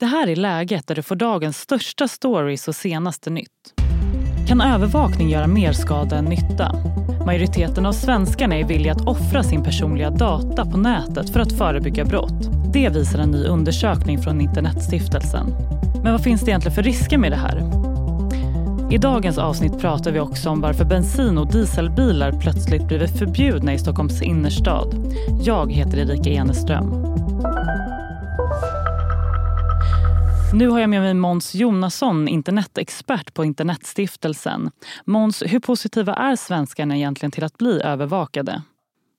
Det här är läget där du får dagens största stories och senaste nytt. Kan övervakning göra mer skada än nytta? Majoriteten av svenskarna är villiga att offra sin personliga data på nätet för att förebygga brott. Det visar en ny undersökning från Internetstiftelsen. Men vad finns det egentligen för risker med det här? I dagens avsnitt pratar vi också om varför bensin och dieselbilar plötsligt blivit förbjudna i Stockholms innerstad. Jag heter Erika Eneström. Nu har jag med mig Måns Jonasson, internetexpert på Internetstiftelsen. Måns, hur positiva är svenskarna egentligen till att bli övervakade?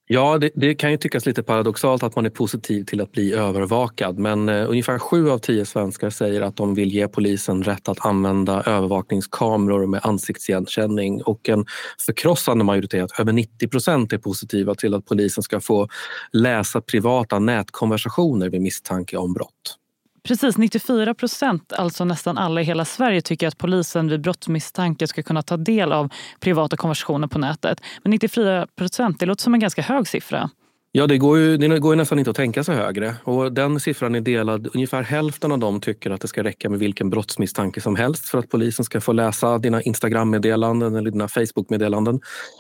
Ja, det, det, kan ju tyckas lite paradoxalt att man är positiv till att bli övervakad men eh, ungefär sju av tio svenskar säger att de vill ge polisen rätt att använda övervakningskameror med ansiktsigenkänning och en förkrossande majoritet, över 90 procent, är positiva till att polisen ska få läsa privata nätkonversationer vid misstanke om brott. Precis, 94 procent, alltså nästan alla i hela Sverige, tycker att polisen vid brottsmisstanke ska kunna ta del av privata konversationer på nätet. Men 94 procent, det låter som en ganska hög siffra. Ja, det går, ju, det går ju nästan inte att tänka sig högre. Och den siffran är delad. Ungefär hälften av dem tycker att det ska räcka med vilken brottsmisstanke som helst för att polisen ska få läsa dina Instagram-meddelanden eller dina Facebook-meddelanden.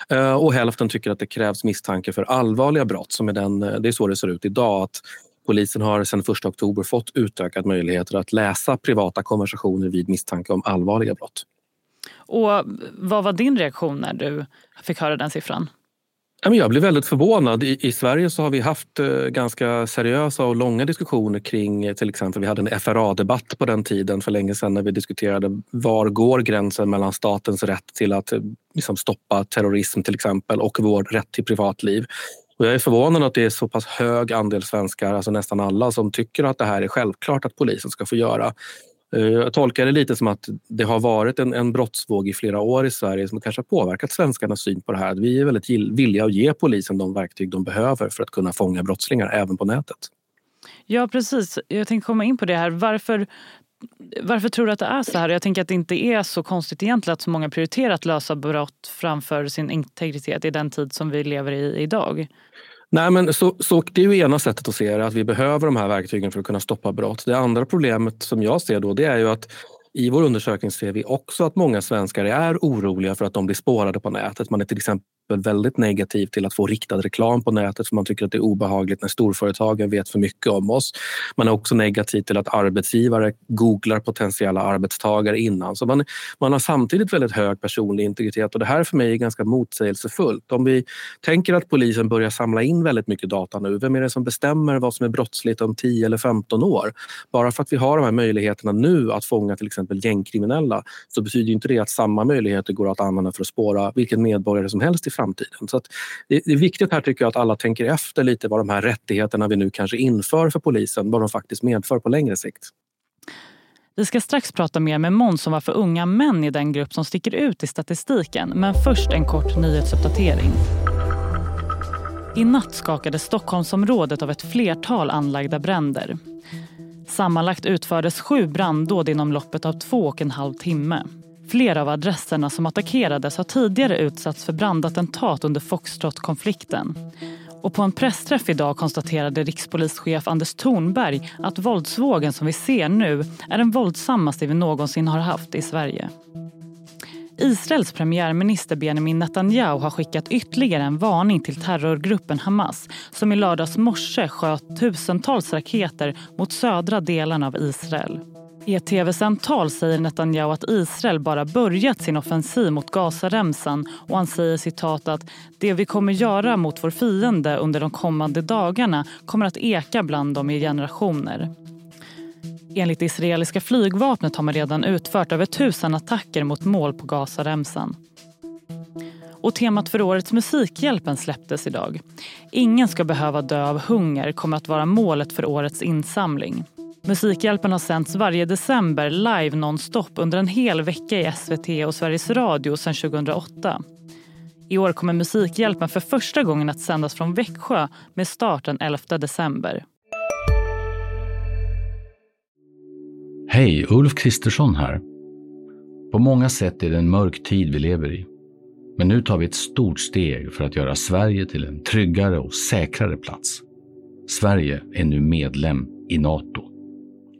Eh, och hälften tycker att det krävs misstanke för allvarliga brott. Som är den, eh, det är så det ser ut idag. Att Polisen har sedan 1 oktober fått utökad möjligheter att läsa privata konversationer vid misstanke om allvarliga brott. Och vad var din reaktion när du fick höra den siffran? Jag blev väldigt förvånad. I, Sverige så har vi haft eh, ganska seriösa och långa diskussioner kring eh, till exempel, vi hade en FRA-debatt på den tiden för länge sedan när vi diskuterade var går gränsen mellan statens rätt till att eh, liksom, stoppa terrorism till exempel och vår rätt till privatliv. Och jag är förvånad att det är så pass hög andel svenskar, alltså nästan alla, som tycker att det här är självklart att polisen ska få göra. Eh, jag tolkar det lite som att det har varit en, en brottsvåg i flera år i Sverige som kanske har påverkat svenskarnas syn på det här. Vi är väldigt villiga att ge polisen de verktyg de behöver för att kunna fånga brottslingar även på nätet. Ja precis, jag tänkte komma in på det här. Varför varför tror du att det är så här? Jag tänker att det inte är så konstigt egentligen att så många prioriterar att lösa brott framför sin integritet i den tid som vi lever i idag. Nej, men så, så, det är ju ena sättet att se det, att vi behöver de här verktygen för att kunna stoppa brott. Det andra problemet som jag ser då, det är ju att i vår undersökning ser vi också att många svenskar är oroliga för att de blir spårade på nätet. Man är till exempel väldigt negativ till att få riktad reklam på nätet för man tycker att det är obehagligt när storföretagen vet för mycket om oss. Man är också negativ till att arbetsgivare googlar potentiella arbetstagare innan. Så man, man har samtidigt väldigt hög personlig integritet och det här för mig är ganska motsägelsefullt. Om vi tänker att polisen börjar samla in väldigt mycket data nu, vem är det som bestämmer vad som är brottsligt om 10 eller 15 år? Bara för att vi har de här möjligheterna nu att fånga till exempel gängkriminella så betyder inte det att samma möjligheter går att använda för att spåra vilken medborgare som helst i framtiden. Så det är viktigt här tycker jag att alla tänker efter lite vad de här rättigheterna vi nu kanske inför för polisen, vad de faktiskt medför på längre sikt. Vi ska strax prata mer med Måns om varför unga män är den grupp som sticker ut i statistiken. Men först en kort nyhetsuppdatering. I natt skakade Stockholmsområdet av ett flertal anlagda bränder. Sammanlagt utfördes sju branddåd inom loppet av två och en halv timme. Flera av adresserna som attackerades har tidigare utsatts för brandattentat under Foxtrot-konflikten. Och på en pressträff idag konstaterade rikspolischef Anders Thornberg att våldsvågen som vi ser nu är den våldsammaste vi någonsin har haft i Sverige. Israels premiärminister Benjamin Netanyahu har skickat ytterligare en varning till terrorgruppen Hamas som i lördags morse sköt tusentals raketer mot södra delarna av Israel. I ett tv-samtal säger Netanyahu att Israel bara börjat sin offensiv mot Gazaremsan och han säger citat att det vi kommer göra mot vår fiende under de kommande dagarna kommer att eka bland dem i generationer. Enligt det israeliska flygvapnet har man redan utfört över tusen attacker mot mål på Gazaremsan. Och temat för årets Musikhjälpen släpptes idag. Ingen ska behöva dö av hunger kommer att vara målet för årets insamling. Musikhjälpen har sänts varje december live nonstop under en hel vecka i SVT och Sveriges Radio sedan 2008. I år kommer Musikhjälpen för första gången att sändas från Växjö med start den 11 december. Hej, Ulf Kristersson här. På många sätt är det en mörk tid vi lever i. Men nu tar vi ett stort steg för att göra Sverige till en tryggare och säkrare plats. Sverige är nu medlem i Nato.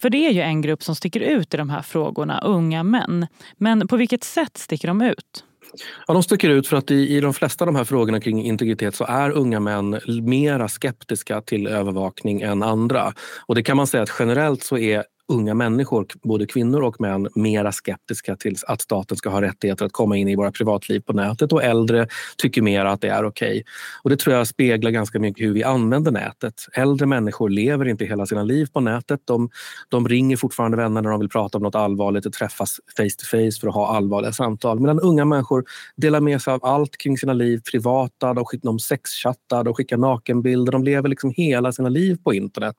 För det är ju en grupp som sticker ut i de här frågorna, unga män. Men på vilket sätt sticker de ut? Ja, de sticker ut för att i, i de flesta av de här frågorna kring integritet så är unga män mera skeptiska till övervakning än andra. Och det kan man säga att generellt så är unga människor, både kvinnor och män, mera skeptiska till att staten ska ha rättigheter att komma in i våra privatliv på nätet och äldre tycker mer att det är okej. Okay. Och det tror jag speglar ganska mycket hur vi använder nätet. Äldre människor lever inte hela sina liv på nätet. De, de ringer fortfarande vänner när de vill prata om något allvarligt och träffas face to face för att ha allvarliga samtal. Medan unga människor delar med sig av allt kring sina liv privata. De, skickar, de sexchattar, de skickar nakenbilder. De lever liksom hela sina liv på internet.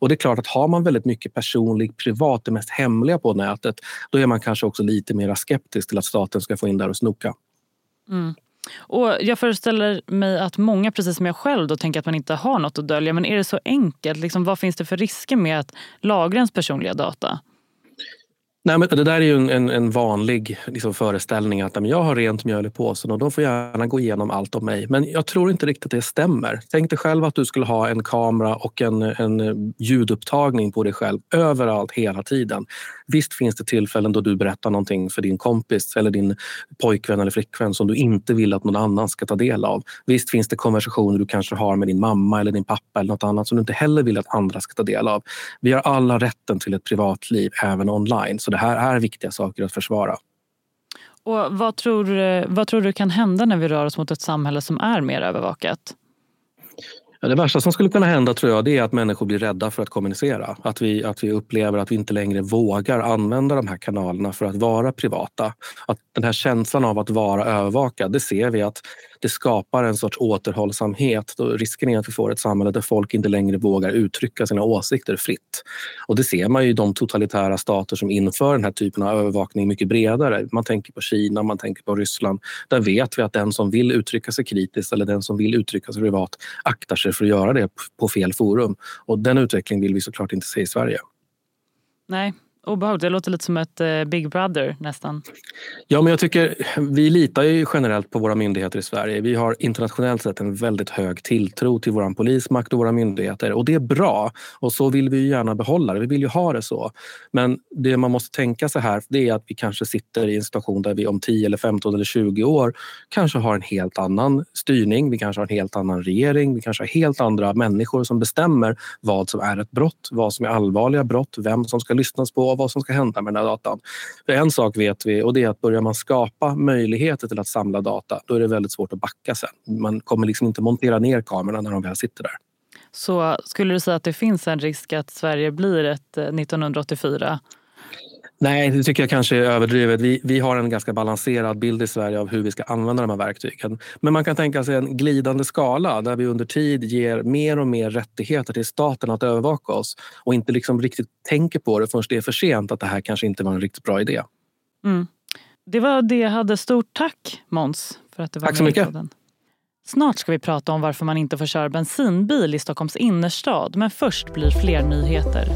Och det är klart att har man väldigt mycket personlig privat, det mest hemliga på nätet, då är man kanske också lite mer skeptisk till att staten ska få in där och snoka. Mm. Och jag föreställer mig att många, precis som jag själv, då, tänker att man inte har något att dölja. Men är det så enkelt? Liksom, vad finns det för risker med att lagra ens personliga data? Nej, men det där är ju en, en, en vanlig liksom, föreställning att jag har rent mjöl i påsen och de får gärna gå igenom allt om mig. Men jag tror inte riktigt att det stämmer. Tänk dig själv att du skulle ha en kamera och en, en ljudupptagning på dig själv överallt hela tiden. Visst finns det tillfällen då du berättar någonting för din kompis eller din pojkvän eller flickvän som du inte vill att någon annan ska ta del av. Visst finns det konversationer du kanske har med din mamma eller din pappa eller något annat som du inte heller vill att andra ska ta del av. Vi har alla rätten till ett privatliv även online. Så det här är viktiga saker att försvara. Och vad, tror, eh, vad tror du kan hända när vi rör oss mot ett samhälle som är mer övervakat? Ja, det värsta som skulle kunna hända tror jag det är att människor blir rädda för att kommunicera. Att vi, att vi upplever att vi inte längre vågar använda de här kanalerna för att vara privata. Att den här känslan av att vara övervakad, det ser vi att det skapar en sorts återhållsamhet. Då risken är att vi får ett samhälle där folk inte längre vågar uttrycka sina åsikter fritt. Och det ser man ju i de totalitära stater som inför den här typen av övervakning mycket bredare. Man tänker på Kina, man tänker på Ryssland. Där vet vi att den som vill uttrycka sig kritiskt eller den som vill uttrycka sig privat aktar sig för att göra det på fel forum. Och den utvecklingen vill vi såklart inte se i Sverige. Nej, obehagligt. Det låter lite som ett eh, Big Brother nästan. Ja, men jag tycker vi litar ju generellt på våra myndigheter i Sverige. Vi har internationellt sett en väldigt hög tilltro till vår polismakt och våra myndigheter och det är bra och så vill vi gärna behålla det. Vi vill ju ha det så. Men det man måste tänka sig här det är att vi kanske sitter i en situation där vi om 10 eller 15 eller 20 år kanske har en helt annan styrning. Vi kanske har en helt annan regering. Vi kanske har helt andra människor som bestämmer vad som är ett brott, vad som är allvarliga brott, vem som ska lyssnas på vad som ska hända med den här datan. För en sak vet vi och det är att börjar man skapa möjligheter till att samla data då är det väldigt svårt att backa sen. Man kommer liksom inte montera ner kamerorna när de väl sitter där. Så skulle du säga att det finns en risk att Sverige blir ett eh, 1984 Nej, det tycker jag kanske är överdrivet. Vi, vi har en ganska balanserad bild i Sverige av hur vi ska använda de här verktygen. Men man kan tänka sig en glidande skala där vi under tid ger mer och mer rättigheter till staten att övervaka oss och inte liksom riktigt tänker på det förrän det är för sent att det här kanske inte var en riktigt bra idé. Mm. Det var det jag hade. Stort tack Måns för att du var tack så mycket. Snart ska vi prata om varför man inte får köra bensinbil i Stockholms innerstad men först blir fler nyheter.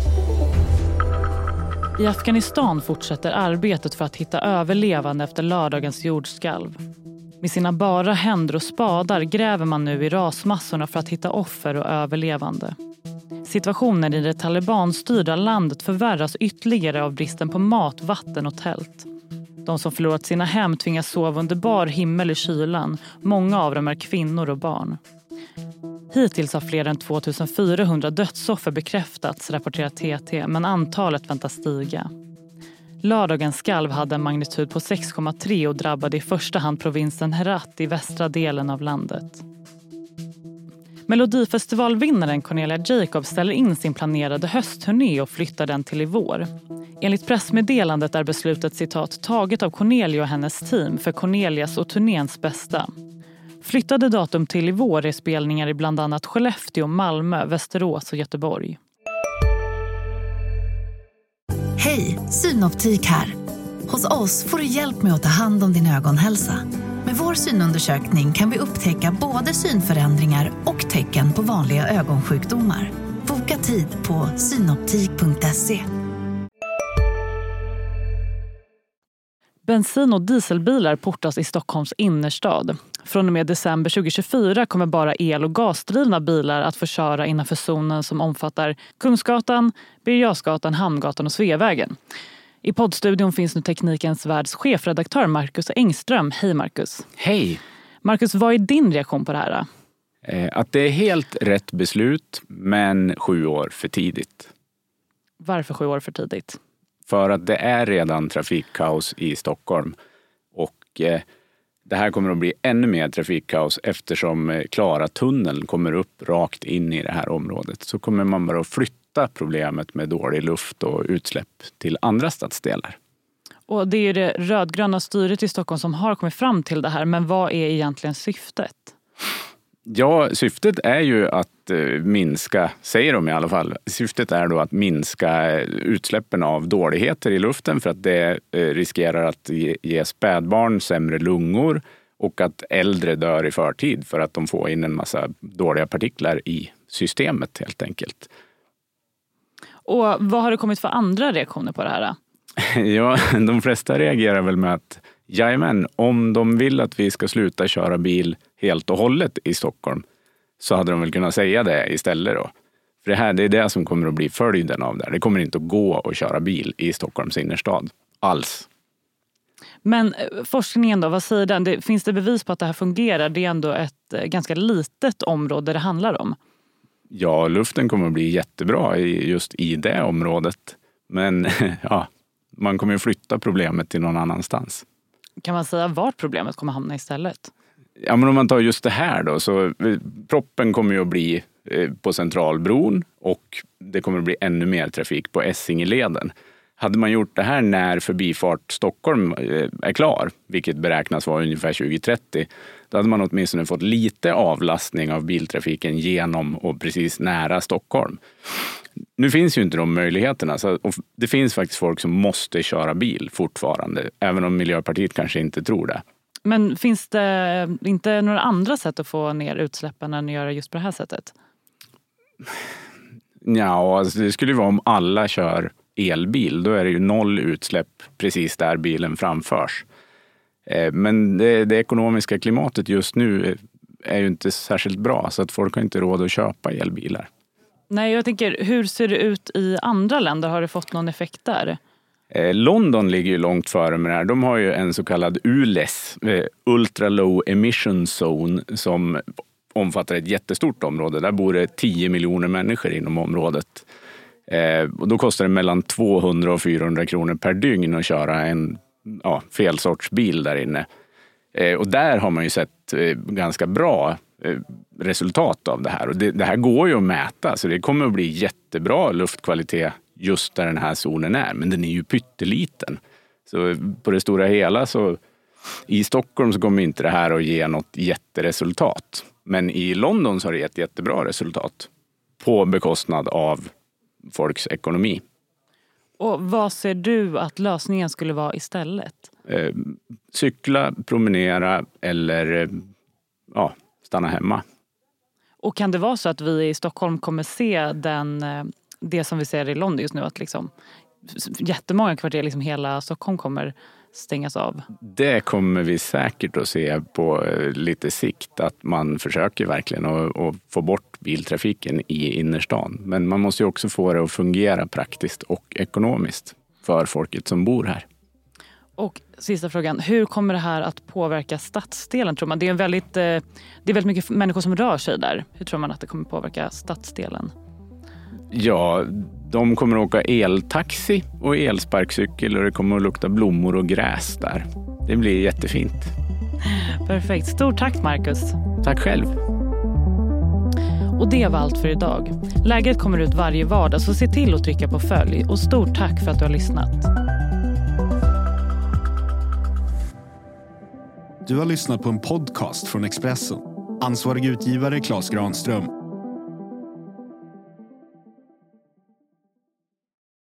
I Afghanistan fortsätter arbetet för att hitta överlevande efter lördagens jordskalv. Med sina bara händer och spadar gräver man nu i rasmassorna för att hitta offer och överlevande. Situationen i det talibanstyrda landet förvärras ytterligare av bristen på mat, vatten och tält. De som förlorat sina hem tvingas sova under bar himmel i kylan. Många av dem är kvinnor och barn. Hittills har fler än 2400 dödsoffer bekräftats, rapporterar TT, men antalet väntas stiga. Lördagens skalv hade en magnitud på 6,3 och drabbade i första hand provinsen Herat i västra delen av landet. Melodifestivalvinnaren Cornelia Jacobs ställer in sin planerade höstturné och flyttar den till i vår. Enligt pressmeddelandet är beslutet citat taget av Cornelia och hennes team för Cornelias och turnéns bästa. Flyttade datum till i vår är spelningar i bland annat Skellefteå, Malmö, Västerås och Göteborg. Hej, Synoptik här. Hos oss får du hjälp med att ta hand om din ögonhälsa. Med vår synundersökning kan vi upptäcka både synförändringar och tecken på vanliga ögonsjukdomar. Boka tid på synoptik.se. Bensin och dieselbilar portas i Stockholms innerstad. Från och med december 2024 kommer bara el och gasdrivna bilar att få köra innanför zonen som omfattar Kungsgatan, Birger Hamngatan och Sveavägen. I poddstudion finns nu Teknikens Världs chefredaktör Marcus Engström. Hej Marcus! Hej! Marcus, vad är din reaktion på det här? Eh, att det är helt rätt beslut, men sju år för tidigt. Varför sju år för tidigt? För att det är redan trafikkaos i Stockholm. Och eh, det här kommer att bli ännu mer trafikkaos eftersom eh, Klara tunneln kommer upp rakt in i det här området. Så kommer man bara att flytta problemet med dålig luft och utsläpp till andra stadsdelar. Och det är det rödgröna styret i Stockholm som har kommit fram till det här. Men vad är egentligen syftet? Ja, syftet är ju att eh, minska, säger de i alla fall, syftet är då att minska utsläppen av dåligheter i luften för att det eh, riskerar att ge spädbarn sämre lungor och att äldre dör i förtid för att de får in en massa dåliga partiklar i systemet helt enkelt. Och vad har det kommit för andra reaktioner på det här? ja, de flesta reagerar väl med att Jajamän, om de vill att vi ska sluta köra bil helt och hållet i Stockholm så hade de väl kunnat säga det istället då. För det här det är det som kommer att bli följden av det. Det kommer inte att gå att köra bil i Stockholms innerstad alls. Men eh, forskningen då, vad säger den? Det, finns det bevis på att det här fungerar? Det är ändå ett eh, ganska litet område det handlar om. Ja, luften kommer att bli jättebra just i det området. Men ja, man kommer att flytta problemet till någon annanstans. Kan man säga vart problemet kommer hamna istället? Ja, men om man tar just det här då, så eh, proppen kommer ju att bli eh, på Centralbron och det kommer att bli ännu mer trafik på Essingeleden. Hade man gjort det här när Förbifart Stockholm eh, är klar, vilket beräknas vara ungefär 2030, då hade man åtminstone fått lite avlastning av biltrafiken genom och precis nära Stockholm. Nu finns ju inte de möjligheterna. Så, det finns faktiskt folk som måste köra bil fortfarande, även om Miljöpartiet kanske inte tror det. Men finns det inte några andra sätt att få ner utsläppen än att göra just på det här sättet? Ja, alltså det skulle vara om alla kör elbil. Då är det ju noll utsläpp precis där bilen framförs. Eh, men det, det ekonomiska klimatet just nu är ju inte särskilt bra så att folk har inte råd att köpa elbilar. Nej, jag tänker, hur ser det ut i andra länder? Har det fått någon effekt där? Eh, London ligger ju långt före med det här. De har ju en så kallad ULES, eh, Ultra Low Emission Zone, som omfattar ett jättestort område. Där bor det 10 miljoner människor inom området. Eh, och då kostar det mellan 200 och 400 kronor per dygn att köra en ja, fel sorts bil där inne. Och där har man ju sett ganska bra resultat av det här. Och det, det, här går ju att mäta, så det kommer att bli jättebra luftkvalitet just där den här zonen är. Men den är ju pytteliten. Så på det stora hela så i Stockholm så kommer inte det här att ge något jätteresultat. Men i London så har det gett jättebra resultat på bekostnad av folks ekonomi. Och vad ser du att lösningen skulle vara istället? Eh, cykla, promenera eller eh, ja, stanna hemma. Och kan det vara så att vi i Stockholm kommer se den, eh, det som vi ser i London just nu, att liksom jättemånga kvarter, liksom hela Stockholm kommer stängas av? Det kommer vi säkert att se på eh, lite sikt, att man försöker verkligen att få bort biltrafiken i innerstan. Men man måste också få det att fungera praktiskt och ekonomiskt för folket som bor här. Och sista frågan, hur kommer det här att påverka stadsdelen tror man? Det är, väldigt, eh, det är väldigt mycket människor som rör sig där. Hur tror man att det kommer påverka stadsdelen? Ja, de kommer att åka eltaxi och elsparkcykel och det kommer att lukta blommor och gräs där. Det blir jättefint. Perfekt. Stort tack Marcus. Tack själv. Och det var allt för idag. Läget kommer ut varje vardag så se till att trycka på följ. Och stort tack för att du har lyssnat. Du har lyssnat på en podcast från Expressen. Ansvarig utgivare Klas Granström